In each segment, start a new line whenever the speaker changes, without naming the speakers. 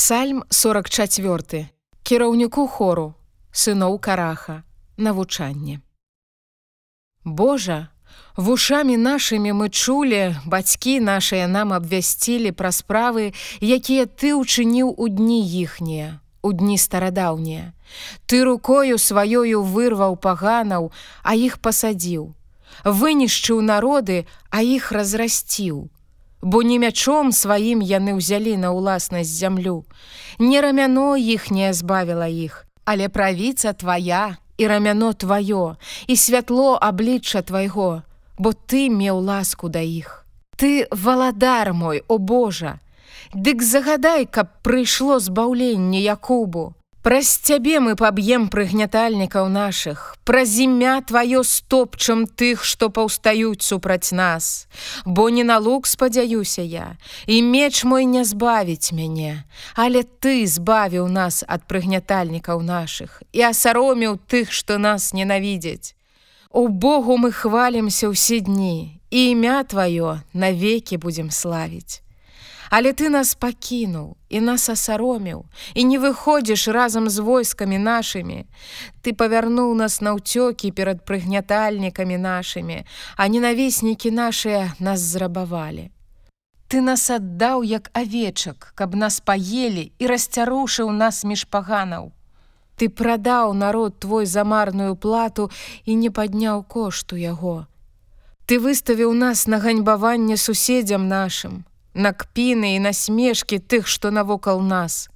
Псальм 44 кіраўніку хору сыноў караха навучанне. Божа вушамі нашымі мы чулі бацькі нашыя нам абвясцілі пра справы якія ты ўчыніў у дні іхнія у дні старадаўнія. Ты рукою сваёю вырваў паганаў а іх пасадзіў. Вынішчыў народы а іх разрасціў бо не мячом сваім яны ўзялі на ўласнасць зямлю. Не рамяно іхняе збавіла іх, але правіца твая і рамяно тваё, і святло аблічча твайго, бо ты меў ласку да іх. Ты валадар мой, о Божа! Дык загадай, каб прыйшло збаўленне Якубу, Праз цябе мы паб'ем прыгнятальнікаў нашых, Праз імя тваё стопчам тых, што паўстаюць супраць нас. Бо не на лук спадзяюся я, і меч мой не збавіць мяне, Але ты збавіў нас ад прыгнятальнікаў нашых і асароміў тых, што нас ненавідзяць. У Богу мы хвалімся ўсе дні, і імя тваё навекі будзем славіць. Але ты нас пакінуў і нас асароміў і не выходзіш разам з войскамі нашымі. Ты павярнуў нас на ўцёкі перад прыгнятальнікамі нашымі, а ненавіснікі нашыя нас зрабавалі. Ты нас аддаў як авечак, каб нас паелі і расцярушыў нас між паганаў. Ты прадаў народ твой замарную плату і не падняў кошту яго. Ты выставіў нас на ганьбаванне суседзям нашым, на кпіны і насмешкі тых, што навокал нас.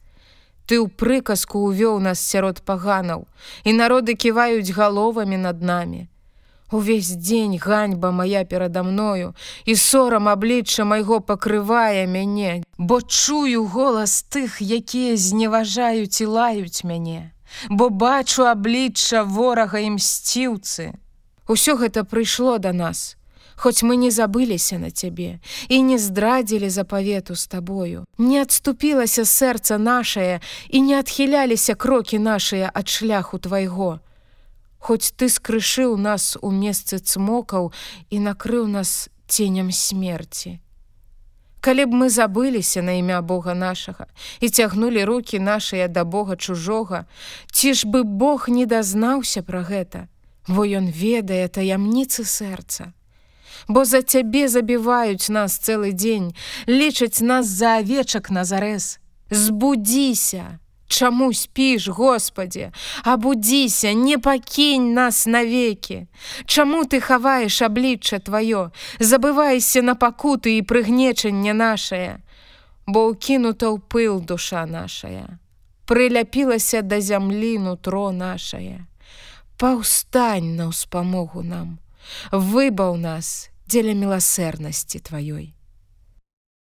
Ты ў прыказку ўвёў нас сярод паганаў, і народы ківаюць галовамі над намі. Увесь дзень ганьба моя перада мною, і сорам аблічча майго пакрывае мяне, бо чую голас тых, якія зневажаюць і лаюць мяне, бо бачу аблічча ворага і мсціўцы. Усё гэта прыйшло да нас, Хоць мы не забыліся на цябе і не здрадзілі запавету з табою, не адступілася сэрца нашае і не адхіляліся крокі нашыя ад шляху твайго. Хоць ты скрышыў нас у месцы цмокаў і накрыў нас ценям смерці. Калі б мы забыліся на імя Бога нашага і цягнулі руки нашыя да Бога чужога, ці ж бы Бог не дазнаўся пра гэта, бо ён ведае таямніцы сэрца бо за цябе забіваюць нас цэлы дзень, лічаць нас за авечак на зарэз. Збудзіся! Чаму спіш, Господі, абудзіся, не пакінь нас навекі. Чаму ты хаваеш аблічча тваё, забывайся на пакуты і прыгнечанне нашае, Бо ўкінута ў пыл душа нашая, прыляпілася да зямлі нутро нашае. Паўстань на ўспамогу нам, выбаў нас дзеля міласэрнасці тваёй.